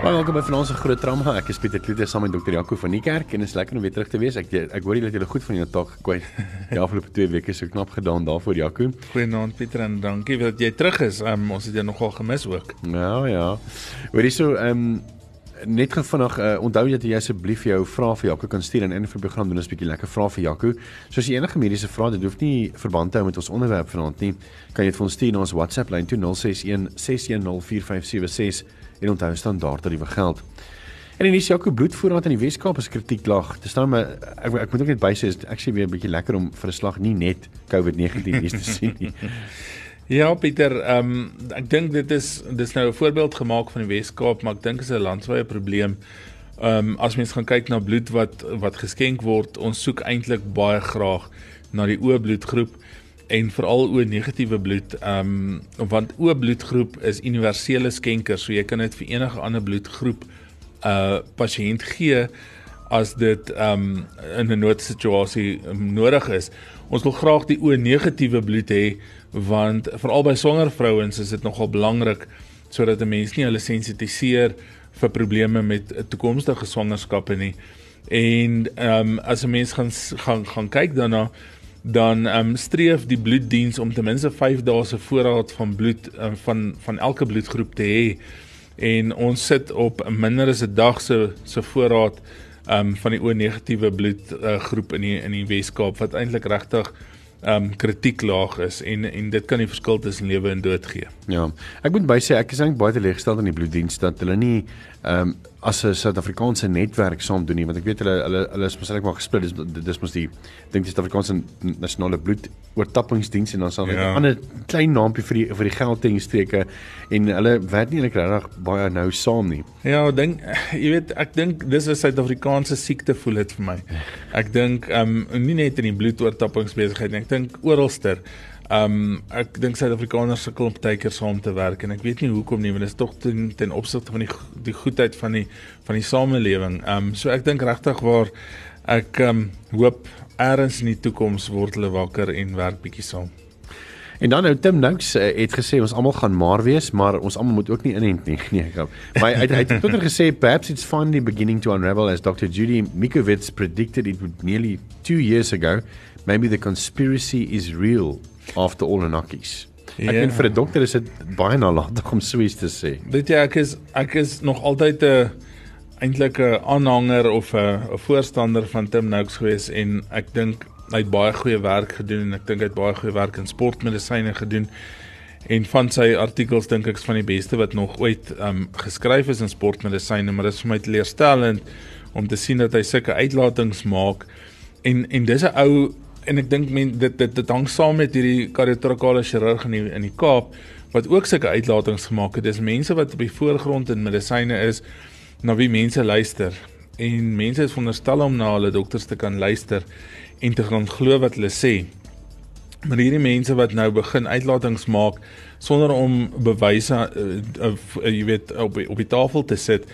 Baie welkom by vanaand se groot trauma. Ek is Pieter Kloete saam met dokter Jaco van die kerk en is lekker om weer terug te wees. Ek ek hoor julle het julle goed van julle taak gekwyt. Die afgelope 2 weke so knap gedaan daarvoor Jaco. Goeienaand Pieter en dankie dat jy terug is. Um, ons het jou nogal gemis ook. Ja, ja. Hoorie so ehm um, net vinnig uh, onthou dat jy asseblief jou vrae vir Jaco kan stuur en in vir program doen 'n bietjie lekker vrae vir Jaco. So as jy enige mediese vrae het, dit hoef nie verband te hou met ons onderwerp vanaand nie. Kan jy dit vir ons stuur na ons WhatsApp lyn 2061 6104576 en onthou standaard tariewe geld. En in die Jaco bloedvoorraad in die Weskaap is kritiek lag. Dit staan my ek, ek moet ook net bysê is ek sê weer 'n bietjie lekker om vir 'n slag nie net COVID-19 nuus te sien nie. Ja Pieter, ehm um, ek dink dit is dis nou 'n voorbeeld gemaak van die Weskaap, maar ek dink is 'n landwyse probleem. Ehm um, as mens gaan kyk na bloed wat wat geskenk word, ons soek eintlik baie graag na die O bloedgroep en veral o negatiewe bloed. Ehm um, want o bloedgroep is universele skenker, so jy kan dit vir enige ander bloedgroep uh pasiënt gee as dit ehm um, in 'n noodsituasie nodig is. Ons wil graag die o negatiewe bloed hê want veral by swanger vrouens is dit nogal belangrik sodat 'n mens nie hulle sensitiseer vir probleme met toekomstige swangerskappe nie. En ehm um, as 'n mens gaan gaan gaan kyk daarna dan ehm um, streef die bloeddiens om ten minste 5 dae se voorraad van bloed um, van van elke bloedgroep te hê. En ons sit op minder as 'n dag se se voorraad um, van die O negatiewe bloed uh, groep in die in die Wes-Kaap wat eintlik regtig um, kritiek laag is en en dit kan die verskil tussen lewe en dood gee. Ja. Ek moet bysê ek is eintlik baie teleurgesteld in die bloeddiens dat hulle nie um, as 'n Suid-Afrikaanse netwerk saam doen nie want ek weet hulle hulle hulle is net maar gesplit dis dis mos die dink die Suid-Afrikaanse nasionale bloed oortappingsdiens en dan sal hulle ja. 'n ander klein naampie vir die vir die Gauteng streke en hulle werk nie eintlik regtig baie nou saam nie. Ja, ek dink jy weet ek dink dis 'n Suid-Afrikaanse siekte voel dit vir my. Ek dink ehm um, nie net in die bloedoortappingsbesigheid nie, ek dink oralster. Um ek dink Suid-Afrikaners sukkel om baie keer saam te werk en ek weet nie hoekom nie want dit is tog ten, ten opsigte van die die goedheid van die van die samelewing. Um so ek dink regtig waar ek um hoop eers in die toekoms word hulle wakker en werk bietjie saam. En dan nou Tim Noux uh, het gesê ons almal gaan maar wees, maar ons almal moet ook nie inent nie. Nee, ek gaan. Maar hy hy het tot er gesê perhaps it's finally beginning to unravel as Dr. Judy Mikovits predicted it would nearly 2 years ago. Maybe the conspiracy is real after all anarchies. Ek dink ja. vir 'n dokter is dit baie nalatig om so iets te sê. Weet jy ek is ek is nog altyd 'n eintlik 'n aanhanger of 'n 'n voorstander van Tim Noakes gewees en ek dink hy het baie goeie werk gedoen en ek dink hy het baie goeie werk in sportmedisyne gedoen. En van sy artikels dink ek is van die beste wat nog ooit um geskryf is in sportmedisyne, maar dit is vir my teleurstellend om te sien dat hy sulke uitlatings maak en en dis 'n ou en ek dink men dit dit dit hang saam met hierdie kardiotrakale chirurg in die, in die Kaap wat ook sulke uitlatings gemaak het. Dis mense wat op die voorgrond in medisyne is na wie mense luister en mense is veronderstel om na hulle dokters te kan luister en te gaan glo wat hulle sê. Maar hierdie mense wat nou begin uitlatings maak sonder om bewyse uh, uh, uh, jy weet op op die tafel te sit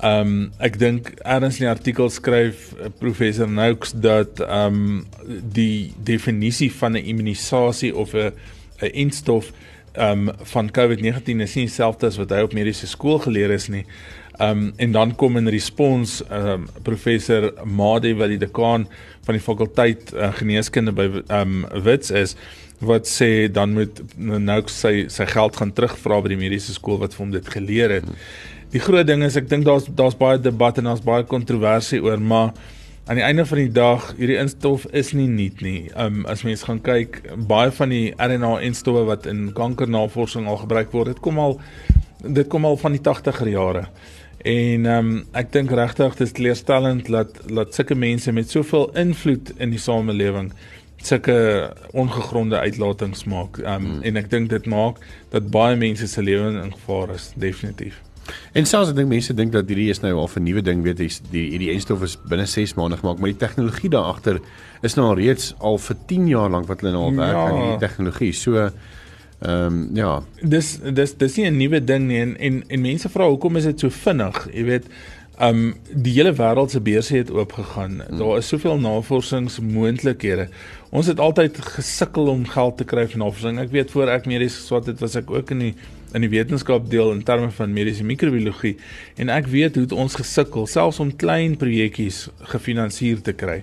Ehm um, ek dink erns in die artikel skryf uh, professor Noakes dat ehm um, die definisie van 'n immunisasie of 'n 'n enstof ehm um, van COVID-19 is nie dieselfde as wat hy op mediese skool geleer is nie. Ehm um, en dan kom in respons ehm um, professor Made wat die dekaan van die fakulteit uh, geneeskunde by ehm um, Wits is wat sê dan moet Noakes sy sy geld gaan terugvra by die mediese skool wat vir hom dit geleer het. Hmm die groot ding is ek dink daar's daar's baie debat en daar's baie kontroversie oor maar aan die einde van die dag hierdie instof is nie nuut nie. Um as mens gaan kyk baie van die RNA-instowwe wat in kankernavorsing al gebruik word, dit kom al dit kom al van die 80er jare. En um ek dink regtig dis leerstellend dat dat sulke mense met soveel invloed in die samelewing sulke ongegronde uitlatings maak. Um hmm. en ek dink dit maak dat baie mense se lewens in gevaar is, definitief. En selfs ek dink mense dink dat hierdie is nou al 'n nuwe ding, weet jy, die hierdie enstof is binne 6 maande gemaak, maar die tegnologie daar agter is nou al reeds al vir 10 jaar lank wat hulle nou al werk Ja. aan hierdie tegnologie. So ehm um, ja, dis dis dis nie 'n nuwe ding nie en en, en mense vra hoekom is dit so vinnig? Jy weet, um die hele wêreld se beurse het oopgegaan. Hmm. Daar is soveel navorsingsmoontlikhede. Ons het altyd gesukkel om geld te kry vir navorsing. Ek weet voor ek medies geswat het, was ek ook in die in die wetenskap deel in terme van mediese microbiologie en ek weet hoe het ons gesukkel selfs om klein projekkies gefinansier te kry.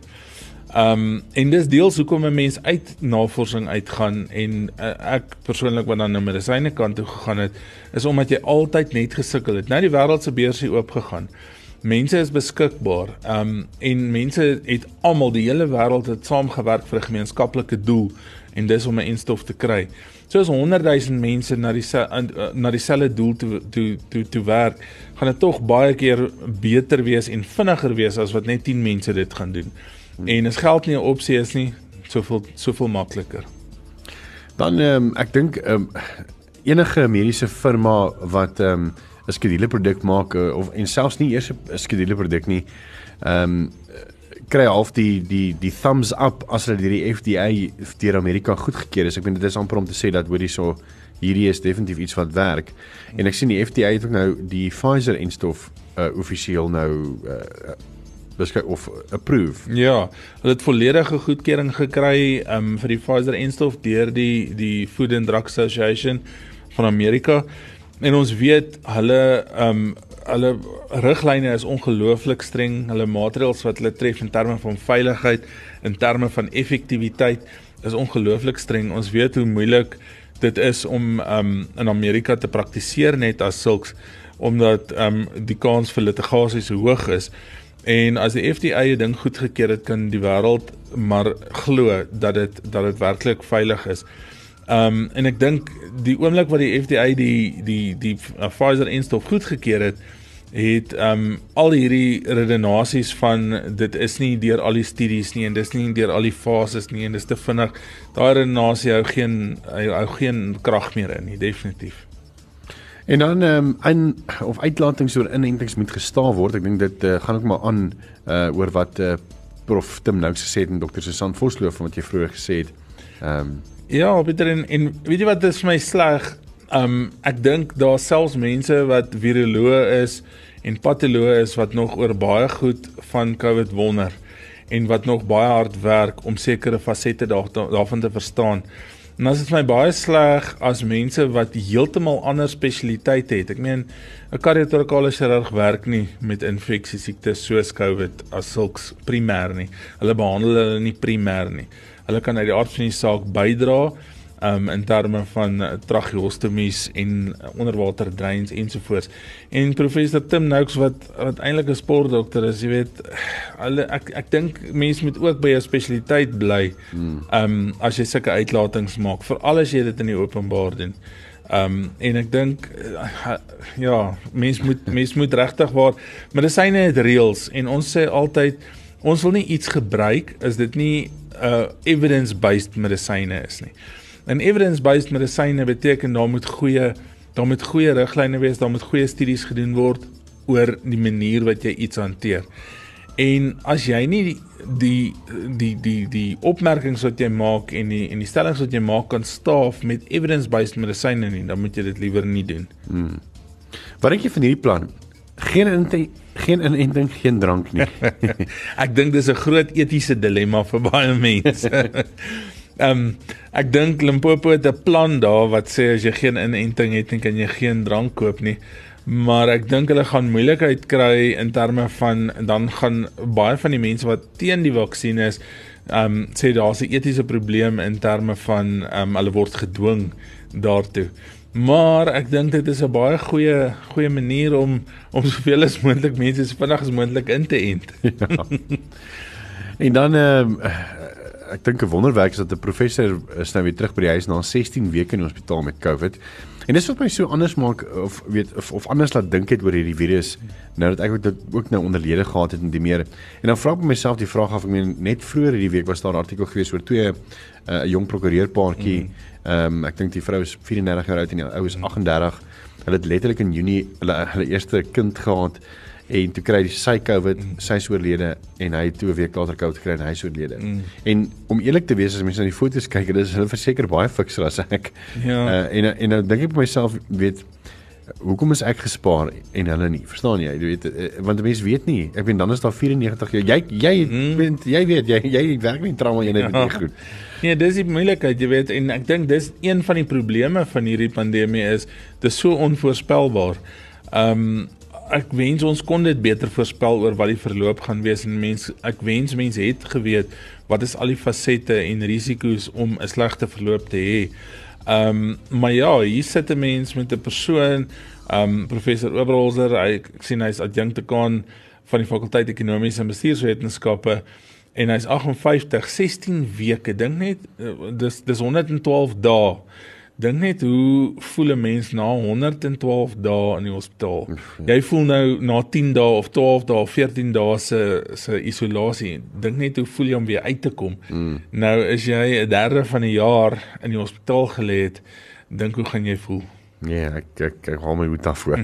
Um en dis deels hoekom 'n mens uit navorsing uitgaan en uh, ek persoonlik wat dan na medisyne kant toe gegaan het, is omdat jy altyd net gesukkel het. Nou die wêreld se beurs het oopgegaan. Mense is beskikbaar. Um en mense het almal die hele wêreld het saamgewerk vir 'n gemeenskaplike doel en dis om 'n enstof te kry. So as 100 000 mense na die na dieselfde doel toe toe toe toe werk, gaan dit tog baie keer beter wees en vinniger wees as wat net 10 mense dit gaan doen. En as geld nie 'n opsie is nie, soveel soveel makliker. dan ehm um, ek dink ehm um, enige mediese firma wat ehm um, 'n skedule produk maak uh, of en selfs nie eers 'n skedule produk nie, ehm um, kry half die die die thumbs up as hulle deur die FDA deur Amerika goedgekeur is. Ek meen dit is amper om te sê dat hoorie so hierdie is definitief iets wat werk. En ek sien die FDA het ook nou die Pfizer enstof uh, offisieel nou uh, beskik of approve. Ja, hulle het volledige goedkeuring gekry um vir die Pfizer enstof deur die die Food and Drug Association van Amerika. En ons weet hulle um hulle riglyne is ongelooflik streng. Hulle maatreëls wat hulle tref in terme van veiligheid, in terme van effektiwiteit is ongelooflik streng. Ons weet hoe moeilik dit is om um in Amerika te praktiseer net as sulks omdat um die kans vir litigasie so hoog is. En as die FDA 'n ding goedgekeur het, kan die wêreld maar glo dat dit dat dit werklik veilig is. Um en ek dink die oomblik wat die FDA die die die uh, Pfizer enstof goedgekeur het, het um al hierdie redenasies van dit is nie deur al die studies nie en dis nie deur al die fases nie en dis te vinnig. Daai redenasie hou geen hou, geen krag meer in nie, definitief. En dan ehm um, in of uitlatings oor inentings moet gestaaf word. Ek dink dit uh, gaan ook maar aan uh oor wat uh, prof Tim nou gesê het en dokter Susan Vosloof wat jy vroeër gesê het. Ehm um, Ja, Pieter en, en weet jy wat is my sleg? Um ek dink daar selfs mense wat viroloë is en patoloë is wat nog oor baie goed van COVID wonder en wat nog baie hard werk om sekere fasette daar, daarvan te verstaan. En as dit my baie sleg as mense wat heeltemal ander spesialiteite het. Ek meen 'n kardiotorakale chirurg werk nie met infeksie siektes soos COVID as sulks primêr nie. Hulle behandel hulle nie primêr nie. Hulle kan uit die aard van die saak bydra um in terme van uh, tracheostomies en uh, onderwater drains ensovoorts. En professor Tim Noakes wat wat eintlik 'n sportdokter is, jy weet, hulle ek ek dink mense moet ook by 'n spesialiteit bly. Hmm. Um as jy sulke uitlatings maak, veral as jy dit in die openbaar doen. Um en ek dink uh, ja, mense moet mense moet regtig waar medisyne het reëls en ons sê altyd ons wil nie iets gebruik as dit nie 'n uh, evidence-based medisyne is nie. En evidence-based medisyne beteken daar moet goeie daar moet goeie riglyne wees, daar moet goeie studies gedoen word oor die manier wat jy iets hanteer. En as jy nie die die die die, die opmerkings wat jy maak en die en die stellings wat jy maak kan staaf met evidence-based medisyne nie, dan moet jy dit liewer nie doen. hmm. Wat dink jy van hierdie plan? Geen geen inenting, geen drank nie. ek dink dis 'n groot etiese dilemma vir baie mense. Ehm um, ek dink Limpopo het 'n plan daar wat sê as jy geen inenting het, dan kan jy geen drank koop nie. Maar ek dink hulle gaan moeilikheid kry in terme van dan gaan baie van die mense wat teen die vaksin is, ehm um, sê daar's 'n etiese probleem in terme van ehm um, hulle word gedwing daartoe. Maar ek dink dit is 'n baie goeie goeie manier om om soveel as moontlik mense so vinnig as moontlik in te ent. ja. En dan ehm um, ek dink 'n wonderwerk is dat 'n professor is nou weer terug by die huis na 16 weke in die hospitaal met COVID. En dis wat my so anders maak of weet of, of anders laat dink het oor hierdie virus nou dat ek ook dit ook nou onderlede gehad het en die meer. En dan vra ek myself die vraag af ek meen net vroeër hierdie week was daar 'n artikel gewees oor twee 'n uh, jong prokureurpaartjie. Mm. Ehm um, ek dink die vrou is 34 jaar oud en die ou is 38. Hulle het letterlik in Junie hulle hulle eerste kind gehad en toe kry sy COVID, mm. sy is oorlede en hy het 2 weke later COVID gekry en hy is oorlede. Mm. En om eerlik te wees as mense na die foto's kyk, dit is hulle verseker baie fikser as ek. Ja. Uh, en en nou dink ek by myself, weet hoekom is ek gespaar en hulle nie? Verstaan jy? Jy weet uh, want mense weet nie. Ek weet dan is daar 94 jy jy jy mm. weet jy weet jy jy werk nie trauma jy net ja. nie goed. Ja, dis die moeilikheid, jy weet, en ek dink dis een van die probleme van hierdie pandemie is dit is so onvoorspelbaar. Ehm um, ek wens ons kon dit beter voorspel oor wat die verloop gaan wees en mense ek wens mense het geweet wat is al die fasette en risiko's om 'n slegte verloop te hê. Ehm um, maar ja, hier sit 'n mens met 'n persoon, ehm um, professor Oberholzer, hy ek sien hy's adjunktekaan van die fakulteit ekonomiese en bestuurswetenskappe en hy's 58, 16 weke, dink net eh, dis dis 112 dae Dink net hoe voel 'n mens na 112 dae in die hospitaal. Jy voel nou na 10 dae of 12 dae of 14 dae se se isolasie. Dink net hoe voel jy om weer uit te kom. Mm. Nou is jy 'n derde van 'n jaar in die hospitaal gelê het. Dink hoe gaan jy voel? Nee, ek ek ek hou my hoed af voor.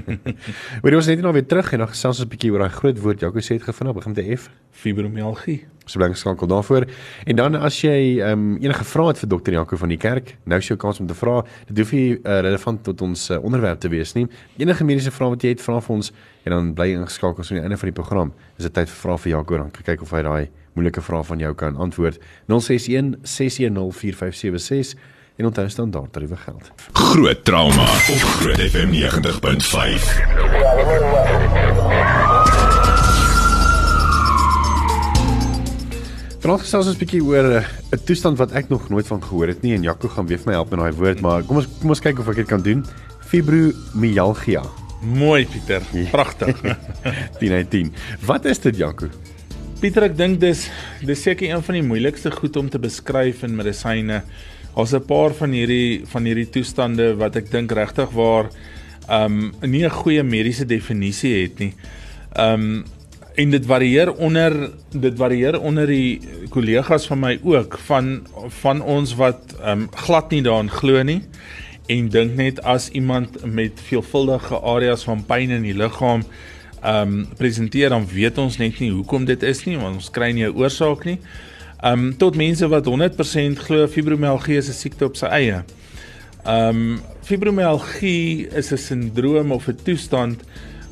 Maar ons net nou weer terug en dan gesels ons 'n bietjie oor daai groot woord Jaco sê het gevind begin met 'n F, fibromialgie. So bly skakel daarvoor. En dan as jy ehm um, enige vrae het vir dokter Jaco van die kerk, nou is jou kans om te vra. Dit hoef nie uh, relevant tot ons uh, onderwerp te wees nie. Enige mediese vrae wat jy het, vra vir ons en dan bly ingeskakel so aan die einde van die program. Is dit tyd vir vrae vir Jaco dan kyk of hy daai moeilike vrae van jou kan antwoord. 061 610 4576 en onthou standaard tariewe geld. Groot trauma op Groot FM 90.5. Vanaand gesels ons 'n bietjie oor eh, 'n toestand wat ek nog nooit van gehoor het nie en Jaco gaan weer vir my help met daai woord, maar kom ons kom ons kyk of ek dit kan doen. Fibromialgia. Mooi Pieter, ja. pragtig. 10 uit 10. Wat is dit Jaco? Pieter, ek dink dis dis seker een van die moeilikste goed om te beskryf in medisyne. Ons 'n paar van hierdie van hierdie toestande wat ek dink regtig waar um nie 'n goeie mediese definisie het nie. Um en dit varieer onder dit varieer onder die kollegas van my ook van van ons wat um glad nie daarin glo nie en dink net as iemand met veelvuldige areas van pyn in die liggaam um presenteer dan weet ons net nie hoekom dit is nie want ons kry nie 'n oorsaak nie. Um tot mense wat 100% glo fibromialgie is 'n siekte op sy eie. Um fibromialgie is 'n sindroom of 'n toestand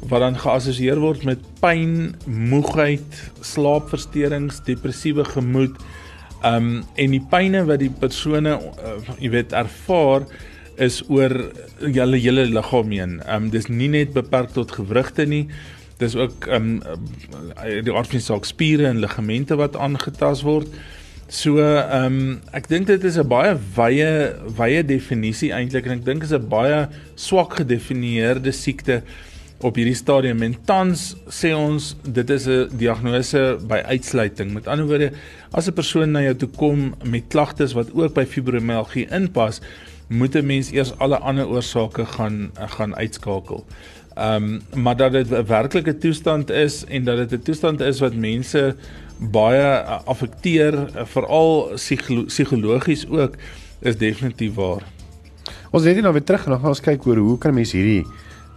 wat dan geassosieer word met pyn, moegheid, slaapversteurings, depressiewe gemoed. Um en die pyne wat die persone uh, jy weet ervaar is oor hulle hele liggaam heen. Um dis nie net beperk tot gewrigte nie, dis ook um die aard van die saak spiere en ligamente wat aangetast word. So um, ek dink dit is 'n baie wye wye definisie eintlik en ek dink is 'n baie swak gedefinieerde siekte op hierdie stadium en tans sê ons dit is 'n diagnose by uitsluiting. Met ander woorde, as 'n persoon na jou toe kom met klagtes wat ook by fibromialgie inpas, moet 'n mens eers alle ander oorsake gaan gaan uitskakel. Ehm um, maar dat dit 'n werklike toestand is en dat dit 'n toestand is wat mense baie uh, affekteer, veral psigologies ook, is definitief waar. Ons weet nie nou weer terug en dan gaan ons kyk oor hoe kan mense hierdie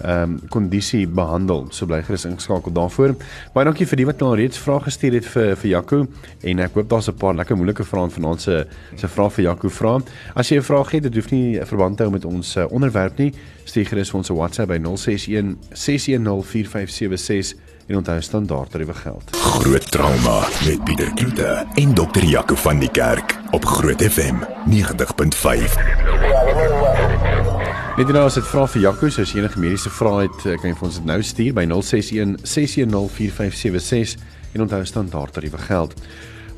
ehm um, kondisie behandel. So bly gerus ingeskakel daarvoor. Baie dankie vir die wat nou reeds vrae gestuur het vir vir Jaco en ek hoop daar's 'n paar lekker moeilike vrae vanaand se se vrae vir Jaco vra. As jy 'n vraag het, dit hoef nie verband te hou met ons uh, onderwerp nie. Stuur gerus vir ons 'n WhatsApp by 061 610 4576 en onthou standaard tariewe geld. Groot trauma met Pieter Kloete en dokter Jaco van die Kerk op Groot FM 90.5. Net nou as dit vra vir Jaco, as jy enige mediese vrae het, eh, kan jy vir ons dit nou stuur by 061 610 4576 en onthou standaard tariewe geld.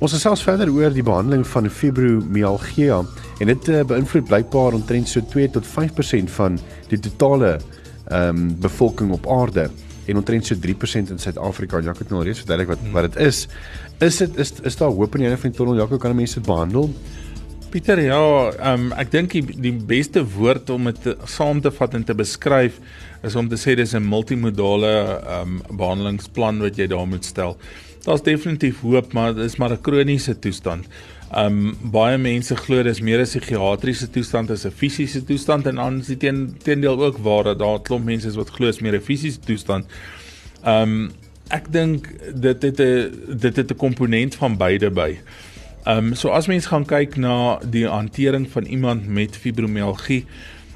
Ons gesels verder oor die behandeling van fibromialgia en dit uh, beïnvloed blykbaar omtrent so 2 tot 5% van die totale ehm um, bevolking op aarde. en omtrent so 3% in Suid-Afrika. Jaco het nou reeds verduidelik wat wat dit is. Is dit is is daar hoop in die einde van die tunnel Jaco kan mense dit behandel? Pieter, ja, um, ek dink die, die beste woord om dit saam te vat en te beskryf is om te sê dis 'n multimodale um, behandelingsplan wat jy daar moet stel. Daar's definitief hoop, maar dit is maar 'n kroniese toestand. Um baie mense glo dis meer 'n psigiatriese toestand as 'n fisiese toestand en dan is dit teen, teendeel ook waar dat daar klomp mense is wat glo is meer 'n fisiese toestand. Um ek dink dit het 'n dit het 'n komponent van beide by. Um so as mens gaan kyk na die hantering van iemand met fibromialgie,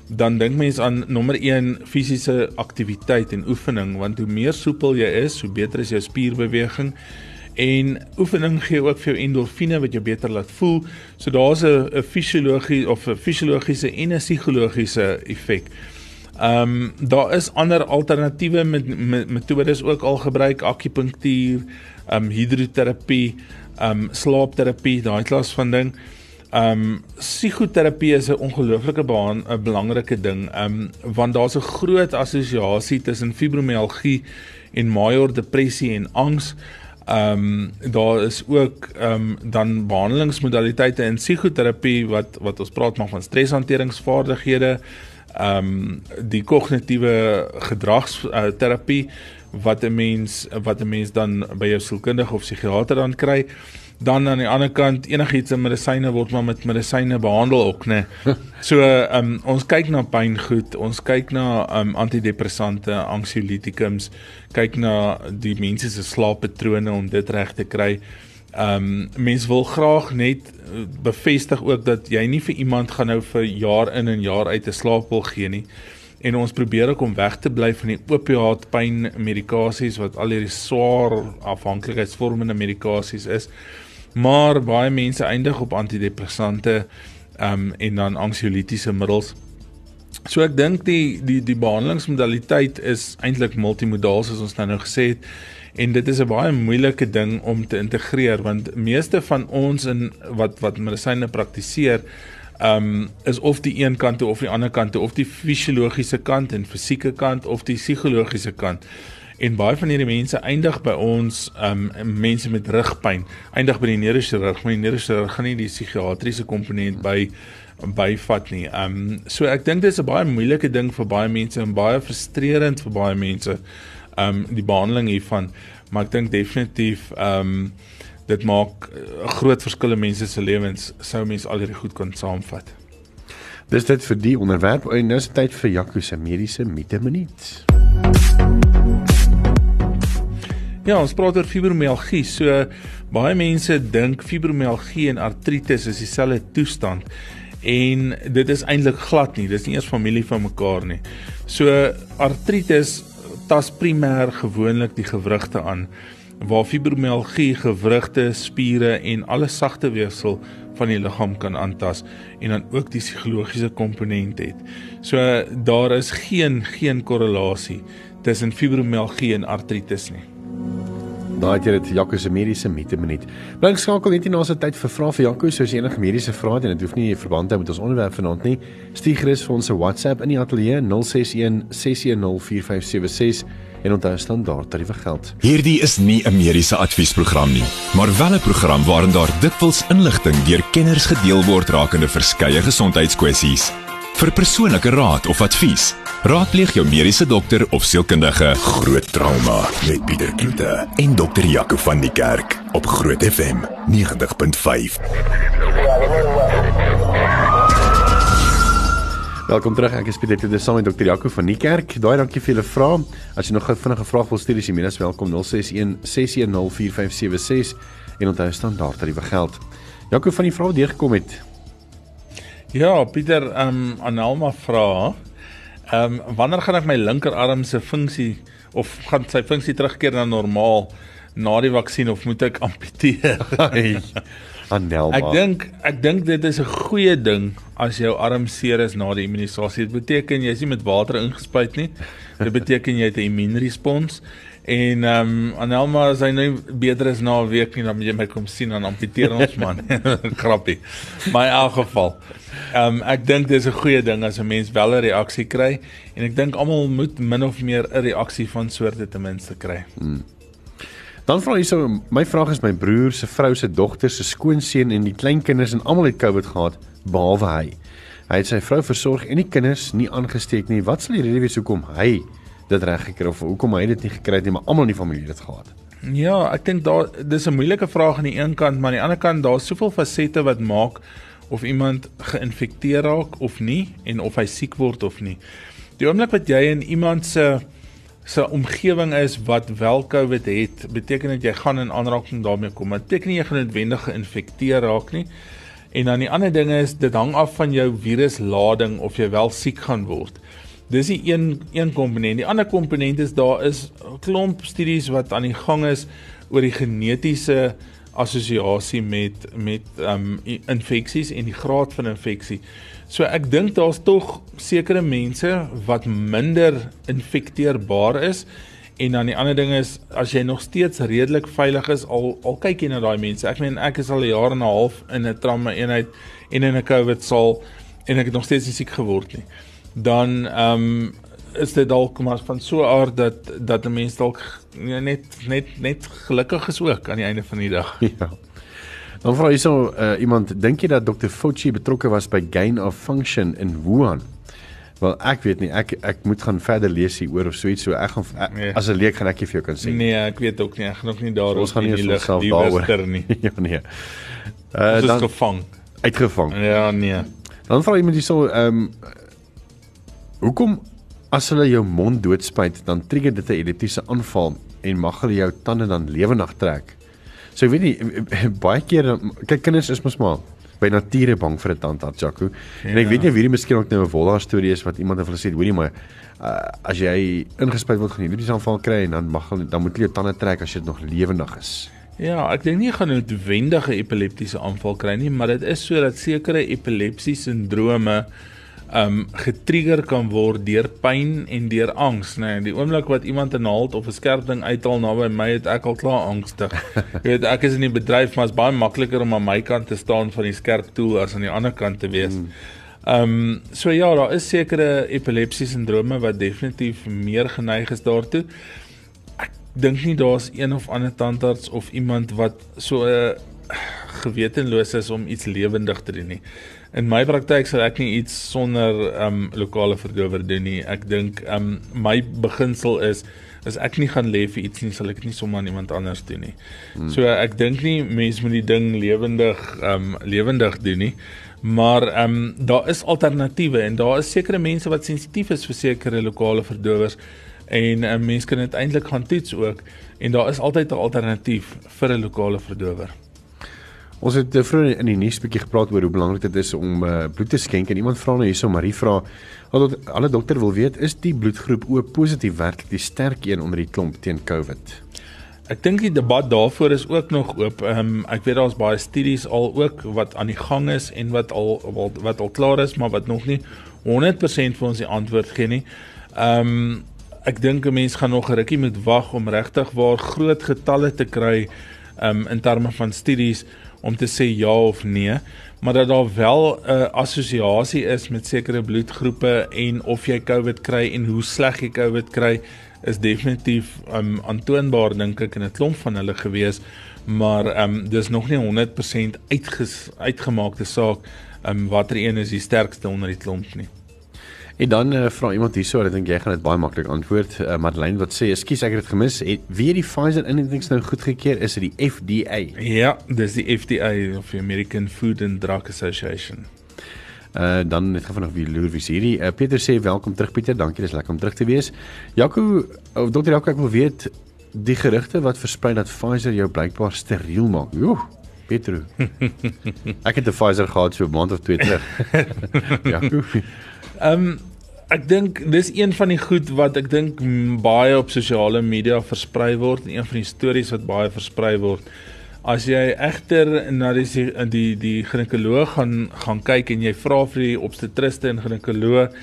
dan dink mens aan nommer 1 fisiese aktiwiteit en oefening want hoe meer soepel jy is, hoe beter is jou spierbeweging en oefening gee ook vir jou endorfine wat jou beter laat voel. So daar's 'n fisiologie of 'n fisiologiese en 'n psigologiese effek. Ehm um, daar is ander alternatiewe met, met metodes ook al gebruik akupunktuur, ehm um, hidroterapie, ehm um, slaapterapie, daai klas van ding. Ehm um, psigoterapie is 'n ongelooflike baan 'n belangrike ding. Ehm um, want daar's 'n groot assosiasie tussen fibromialgie en major depressie en angs. Ehm um, daar is ook ehm um, dan behandelingsmodaliteite in psigoterapie wat wat ons praat maar van streshanteringsvaardighede, ehm um, die kognitiewe gedragsterapie wat 'n mens wat 'n mens dan by jou sielkundige of psigiater dan kry. Dan aan die ander kant enigiets in medisyne word maar met medisyne behandel ook, né? So, ehm um, ons kyk na pyngoed, ons kyk na ehm um, antidepressante, anxiolytikums, kyk na die mense se slaappatrone om dit reg te kry. Ehm um, mense wil graag net eh, bevestig ook dat jy nie vir iemand gaan nou vir jaar in en jaar uit 'n slaappil gee nie. En ons probeer ook om weg te bly van die opiaat pyn medikasies wat al hierdie swaar afhanklikheidsvormende medikasies is maar baie mense eindig op antidepressante um en dan anksiolitiese middels. So ek dink die die die behandelingsmodaliteit is eintlik multimodaal soos ons nou nou gesê het en dit is 'n baie moeilike ding om te integreer want meeste van ons in wat wat medisyne praktiseer um is of die een kant of die ander kant of die fisiologiese kant en fisieke kant of die psigologiese kant. En baie van hierdie mense eindig by ons um mense met rugpyn eindig by die neurochirurg maar die neurochirurg gaan nie die psigiatriese komponent by byvat nie. Um so ek dink dit is 'n baie moeilike ding vir baie mense en baie frustrerend vir baie mense um die behandeling hiervan maar ek dink definitief um dit maak 'n groot verskil in mense se lewens sou mense al hierdie goed kon saamvat. Dis dit vir die onderwerp en nou is dit tyd vir Jaco se mediese mite minuut. Ja, ons praat oor fibromialgie. So baie mense dink fibromialgie en artritis is dieselfde toestand en dit is eintlik glad nie. Dis nie eers familie van mekaar nie. So artritis tas primêr gewoonlik die gewrigte aan waar fibromialgie gewrigte, spiere en alle sagte weefsel van die liggaam kan aantas en dan ook die psigologiese komponent het. So daar is geen geen korrelasie tussen fibromialgie en artritis nie. Daai het jy dit Jaco se mediese mite minuut. Blink skakel net na se tyd vir vrae vir Jaco, so as jy enige mediese vrae het en dit hoef nie verband hou met ons onderwerp vanaand nie, stuur gerus vir ons 'n WhatsApp in die ateljee 061 610 4576 en onthou standaard tariewe geld. Hierdie is nie 'n mediese adviesprogram nie, maar wel 'n program waarin daar dikwels inligting deur kenners gedeel word rakende verskeie gesondheidskwessies. Vir persoonlike raad of advies, raadpleeg jou mediese dokter of sielkundige. Groot trauma met Pieter Kloete en dokter Jaco van die Kerk op Groot FM 90.5. Welkom terug. Ek is Pieter Kloete saam met dokter Jaco van die Kerk. Daai dankie vir julle vrae. As jy nog 'n vinnige vraag wil stuur, is jy minstens welkom 061 610 4576 en onthou standaard tariewe geld. Jaco van die vrae deurgekom het. Ja, Pieter, ehm um, Anelma vra, ehm um, wanneer gaan ek my linkerarm se funksie of gaan sy funksie terugkeer na normaal na die vaksin of moet ek amputeer? Anelma. Ek dink ek dink dit is 'n goeie ding as jou arm seer is na die immunisasie. Dit beteken jy is nie met water ingespuit nie. Dit beteken jy het 'n immuunrespons En ehm um, Anelma as hy nou beter is na 'n week nie dan moet jy my kom sien dan amputeer ons man. Grappie. Maar in elk geval. Ehm um, ek dink dis 'n goeie ding as 'n mens wel 'n reaksie kry en ek dink almal moet min of meer 'n reaksie van soorte ten minste kry. Hmm. Dan vra hy so my vraag is my broer se vrou se dogter se skoonseun en die kleinkinders en almal het COVID gehad behalwe hy. Hy het sy vrou versorg en die kinders nie aangesteek nie. Wat sal die rede wees hoekom hy dit reg gekry of hoekom hy dit nie gekry het nie, maar almal in die familie het dit gehad. Ja, ek dink daar dis 'n moeilike vraag aan die een kant, maar aan die ander kant daar's soveel fasette wat maak of iemand geïnfekteer raak of nie en of hy siek word of nie. Die oomblik wat jy in iemand se se omgewing is wat wel COVID het, beteken dit jy gaan in aanraking daarmee kom. Dit beteken nie jy gaan noodwendig geïnfekteer raak nie. En dan die ander ding is dit hang af van jou viruslading of jy wel siek gaan word. Dis die een een komponent. Die ander komponent is daar is 'n klomp studies wat aan die gang is oor die genetiese assosiasie met met ehm um, infeksies en die graad van infeksie. So ek dink daar's tog sekere mense wat minder infekteerbaar is en dan die ander ding is as jy nog steeds redelik veilig is al al kyk jy na daai mense. Ek meen ek is al 'n jaar en 'n half in 'n trauma eenheid en in 'n COVID saal en ek het nog steeds nie siek geword nie dan ehm um, is dit dalk maar van so 'n aard dat dat 'n mens dalk net net net gelukkig is ook aan die einde van die dag. Ja. Dan vra hierso uh, iemand, dink jy dat Dr. Fauci betrokke was by gain of function in Wuhan? Wel ek weet nie, ek ek moet gaan verder lees hier oor of so iets so ek gaan ek, nee. as 'n leek gaan ek nie vir jou kan sê. Nee, ek weet ook nie, ek gaan ook nie daar ons gaan nie lig daaroor nie. ja nee. Uh, dan gevang. Uitgevang. Ja nee. Dan vra iemand hierso ehm um, Hoekom as hulle jou mond doodspuit, dan trigger dit 'n epileptiese aanval en mag hulle jou tande dan lewendig trek? So ek weet nie baie keer kyk kinders is mos maar by nature bang vir 'n tandarts, Jaco. Ja. En ek weet nie of hierdie miskien ook nou 'n wolla storie is wat iemand het hulle sê, hoorie maar uh, as jy ingespuit word gaan jy epileptiese aanval kry en dan mag hulle dan moet jy jou tande trek as jy nog lewendig is. Ja, ek dink nie gaan 'n noodwendige epileptiese aanval kry nie, maar dit is sodat sekere epilepsie sindrome um getrigger kan word deur pyn en deur angs, nê. Nee, die oomblik wat iemand 'n naald of 'n skerp ding uithaal naby my, het ek al klaar angstig. Jy weet, ek is in die bedryf, maar is baie makliker om aan my kant te staan van die skerp tool as aan die ander kant te wees. Hmm. Um so ja, daar is sekere epilepsie sindrome wat definitief meer geneig is daartoe. Ek dink nie daar's een of ander tandarts of iemand wat so uh, gewetenloos is om iets lewendig te doen nie. In my praktyk sal ek nie iets sonder ehm um, lokale verdower doen nie. Ek dink ehm um, my beginsel is as ek nie gaan lê vir iets nie, sal ek dit nie sommer aan iemand anders doen nie. Hmm. So ek dink nie mense moet die ding lewendig ehm um, lewendig doen nie. Maar ehm um, daar is alternatiewe en daar is sekere mense wat sensitief is vir sekere lokale verdowers en 'n um, mens kan dit eintlik gaan toets ook en daar is altyd 'n alternatief vir 'n lokale verdower. Ons het uh, vroeër in die nuus bietjie gepraat oor hoe belangrik dit is om uh, bloed te skenk en iemand vra nou hierso Marie vra wat alle dokter wil weet is die bloedgroep O positief werklik die sterk een onder die klomp teen COVID. Ek dink die debat daarvoor is ook nog oop. Ehm um, ek weet daar's baie studies al ook wat aan die gang is en wat al wat, wat al klaar is, maar wat nog nie 100% vir ons die antwoord gee nie. Ehm um, ek dink 'n mens gaan nog 'n rukkie moet wag om regtig waar groot getalle te kry ehm um, in terme van studies om te sê ja of nee, maar dat daar wel 'n uh, assosiasie is met sekere bloedgroepe en of jy COVID kry en hoe sleg jy COVID kry is definitief um aantoonbaar dink ek in 'n klomp van hulle gewees, maar um dis nog nie 100% uitges, uitgemaakte saak um watter een is die sterkste onder die klomp nie. En dan uh, vra iemand hierso, ek dink jy gaan dit baie maklik antwoord. Uh, Madeleine wat sê, "Ekskuus, ek het dit gemis. Het wie die Pfizer inentings nou goedgekeur? Is dit die FDA?" Ja, dis die FDA of the American Food and Drug Association. Uh dan net gou nog wie loer wie hierdie. Uh, Pieter sê, "Welkom terug Pieter. Dankie, dis lekker om terug te wees." Jaco, of dokter Jaco, ek wil weet die gerugte wat versprei dat Pfizer jou blykbaar steriel maak. Joe. Petro. ek het 'n Pfizer gehad so 'n maand of twee terug. ja. Ehm um, ek dink dis een van die goed wat ek dink baie op sosiale media versprei word, een van die stories wat baie versprei word. As jy egter na die die die ginekoloog gaan gaan kyk en jy vra vir die obstetriste en ginekoloog,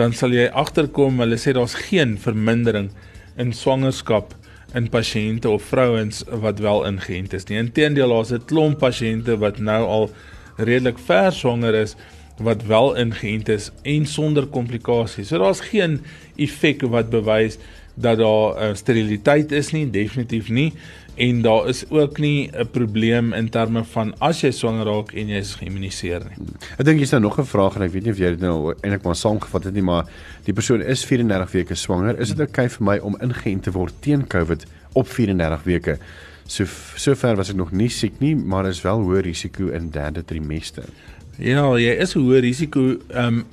dan sal jy agterkom hulle sê daar's geen vermindering in swangerskap in pasiënte of vrouens wat wel ingeënt is nie. Inteendeel, daar's 'n klomp pasiënte wat nou al redelik ver swanger is wat wel ingeënt is en sonder komplikasies. So daar's geen effek wat bewys dat daar uh, steriliteit is nie, definitief nie. En daar is ook nie 'n probleem in terme van as jy swanger raak en jy is geïmmuniseer nie. Ek dink jy's nou nog 'n vraag en ek weet nie of jy dit nou eintlik maar saamgevat het nie, maar die persoon is 34 weke swanger. Is dit oukei okay vir my om ingeënt te word teen COVID op 34 weke? So sover was ek nog nie siek nie, maar is wel hoë risiko in derde trimester. Ja, jy is 'n hoë risiko ehm um,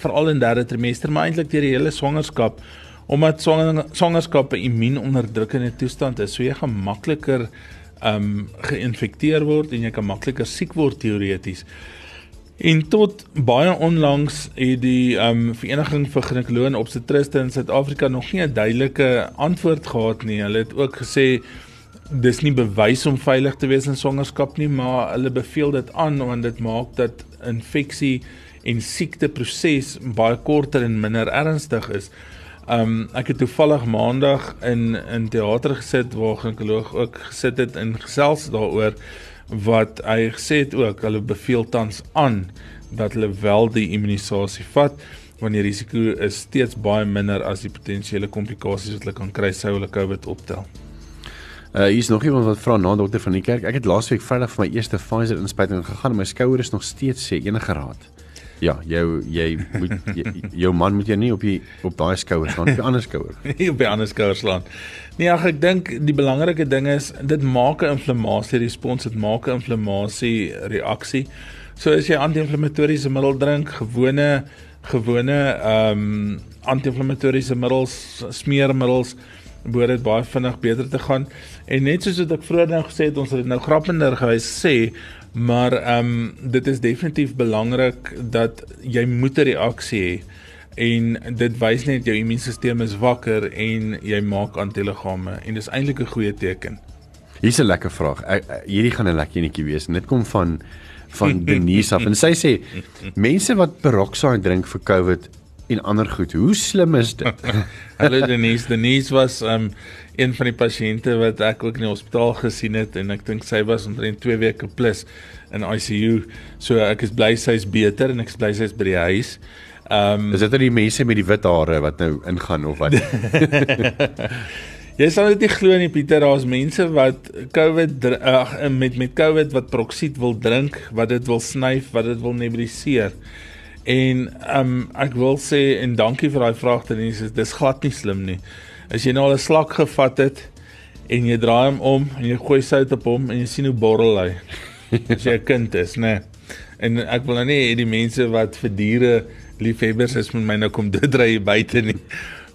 veral in derde trimester, maar eintlik deur die hele swangerskap omdat swanger, swangerskap 'n immuunonderdrukkende toestand is, so jy gaan makliker ehm um, geïnfekteer word en jy kan makliker siek word teoreties. En tot baie onlangs het die ehm um, Vereniging vir Ginekoloë en Obstetriste in Suid-Afrika nog nie 'n duidelike antwoord gehad nie. Hulle het ook gesê dis nie bewys om veilig te wees in swangerskap nie, maar hulle beveel dit aan want dit maak dat infeksie en siekteproses baie korter en minder ernstig is. Um ek het toevallig maandag in in teater gesit waar 'n ginekoloog ook gesit het en gesels daaroor wat hy gesê het ook hulle beveel tans aan dat hulle wel die immunisasie vat want die risiko is steeds baie minder as die potensiële komplikasies wat hulle kan kry sou hulle COVID optel. Uh hier's nog iemand wat vra na dokter van die kerk. Ek het laasweek Vrydag vir my eerste Pfizer inspuiting gegaan en my skouer is nog steeds sê enige raad. Ja, jou jy moet jy, jou man moet jy nie op die op daai skouer slaan, op die ander skouer. Nie op die ander skouer slaan. Nee, ag ek dink die belangrike ding is dit maak 'n inflammasie respons, dit maak 'n inflammasie reaksie. So as jy anti-inflammatoriese middel drink, gewone gewone ehm um, anti-inflammatoriese middels, smeermiddels behoort dit baie vinnig beter te gaan. En net soos wat ek vroeër nou gesê het, ons het dit nou grappender gewys sê, maar ehm um, dit is definitief belangrik dat jy moet 'n reaksie hê en dit wys net jou immuunstelsel is wakker en jy maak antiliggame en dis eintlik 'n goeie teken. Hier's 'n lekker vraag. Ek, hierdie gaan 'n lekker enetjie wees. Dit kom van van Denise af en sy sê mense wat peroxide drink vir COVID en ander goed. Hoe slim is dit? Hallo Denise, Denise was um een van die pasiënte wat ek ook in die hospitaal gesien het en ek dink sy was omtrent 2 weke plus in ICU. So ek is bly sy's beter en ek is bly sy's by die huis. Um Is dit dan die mense met die wit hare wat nou ingaan of wat? Jy sal dit nie glo nie Pieter, daar's mense wat COVID ag met met COVID wat proksied wil drink, wat dit wil snyf, wat dit wil nebuliseer. En um ek wil sê en dankie vir daai vraag Denise, dis glad nie slim nie. As jy nou al 'n slak gevat het en jy draai hom om en jy gooi sout op hom en jy sien hoe borrel hy. As jy 'n kind is, né? Nee. En ek wil nou nie die mense wat vir diere liefhebbers is met my nou kom dit dry buite nie.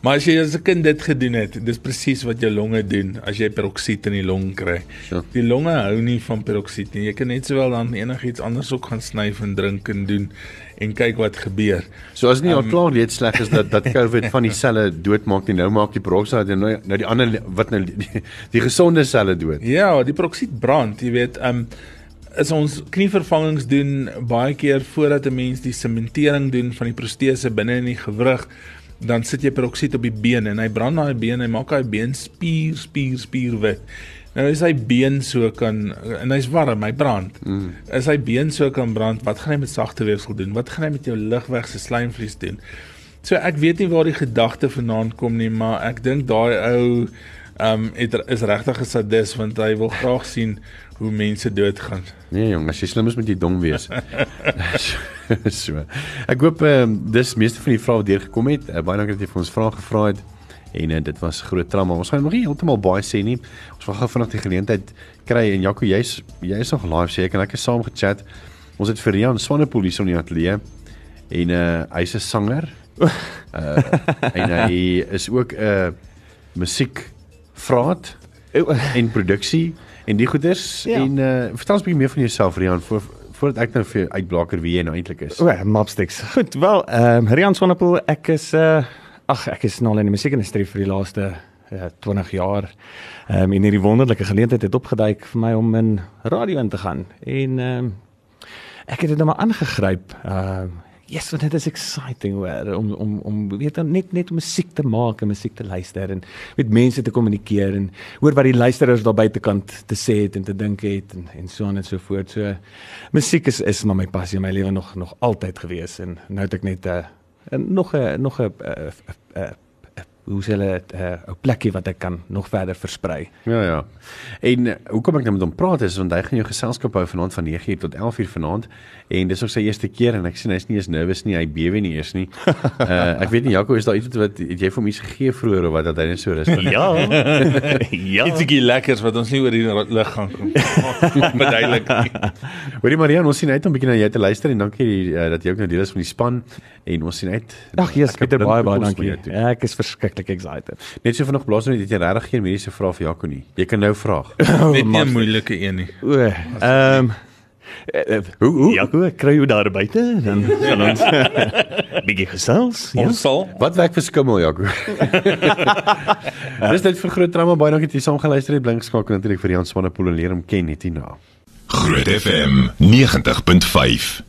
Maar as jy as 'n kind dit gedoen het, dis presies wat jou longe doen as jy peroksied in die long kry. Ja. Die longe hou nie van peroksied nie. Jy kan net sowel dan enigiets anders ook gaan snyf en drink en doen en kyk wat gebeur. So as nie um, al klaar reeds sleg is dat dat COVID van die selle doodmaak nie, nou maak die peroksied nou nou die ander wat nou die, die gesonde selle dood. Ja, die peroksied brand, jy weet, um is ons knievervangings doen baie keer voordat 'n mens die sementering doen van die protese binne in die gewrig dan sit jy peroksied op die been en hy brand daai been, hy maak daai been spier, spier, spier wit. Nou is hy been so kan en hy's warm, hy brand. Mm. Is hy been so kan brand, wat gaan hy met sagte weefsel doen? Wat gaan hy met jou ligwegse slijmvlies doen? So ek weet nie waar die gedagte vanaand kom nie, maar ek dink daai ou ehm um, is regtig 'n sadis want hy wil graag sien hoe mense doodgaan. Nee jong, as jy slim is moet jy dom wees. so. Ek hoop um, dis meeste van die vrae wat deurgekom het. Uh, baie dankie dat jy vir ons vrae gevra het. En uh, dit was groot trauma. Ons gaan nog nie heeltemal baie sê nie. Ons wil gou vinnig die geleentheid kry en Jaco, jy's jy's nog live sê ek en ek het saam gechat. Ons het vir Rian Swanepoel hier in die ateljee en uh, hy's 'n sanger. Uh, en hy is ook 'n uh, musiek vraat en produksie en die goeders ja. en uh, vertel ons 'n bietjie meer van jouself Rian voor voordat ek nou vir uitblaker wie jy nou eintlik is. O, Mopsticks. Goed, wel, ehm um, Rian Sonnepool, ek is uh ag, ek is nou in die musiekindustrie vir die laaste uh, 20 jaar. Ehm um, en hierdie wonderlike geleentheid het opgeduik vir my om in radio in te gaan. En ehm um, ek het dit nou maar aangegryp. Ehm uh, Yes, want dit is exciting hoor om om om weet dan net net om musiek te maak en musiek te luister en met mense te kommunikeer en hoor wat die luisteraars daar buitekant te sê het en te dink het en en so aan en so voort. So musiek is is maar my passie in my lewe nog nog altyd gewees en nou het ek net 'n uh, nog 'n nog 'n hoe sê hulle 'n uh, plekkie wat ek kan nog verder versprei. Ja ja. En uh, hoekom ek nou met hom praat is want hy gaan jou geselskap hou vanaand van 9:00 tot 11:00 vanaand en dis ook sy eerste keer en ek sien hy's nie eens nervus nie, hy bewe nie eers nie. Uh ek weet nie Jaco is daar iets wat het jy vir hom iets gegee vroeër of wat dat hy net so rustig. ja. ja. Ietsie lekkers wat ons nie oor die lig gaan kom. Beduidelik. Hoorie Marian, ons sien uit om 'n bietjie na jou te luister en dankie uh, dat jy ook nou deel is van die span en ons sien uit. Ag Jesus, Pieter baie baie dankie. Ek is verskriklik excited. Net so vanaand blaas net het jy regtig geen mediese vrae vir Jaco nie. Jy kan nou vra. Net nie 'n moeilike een nie. O, ehm hoe hoe ja, hoe kry jy daar buite dan gaan ons bietjie gesels. Ja. Ons sal Wat werk vir skimmel Jaco? Dis net vir groot trauma baie dankie dat jy saam geluister het. Blink skakel natuurlik vir Jan Swanepoel en leer hom ken net hierna. Groot FM 90.5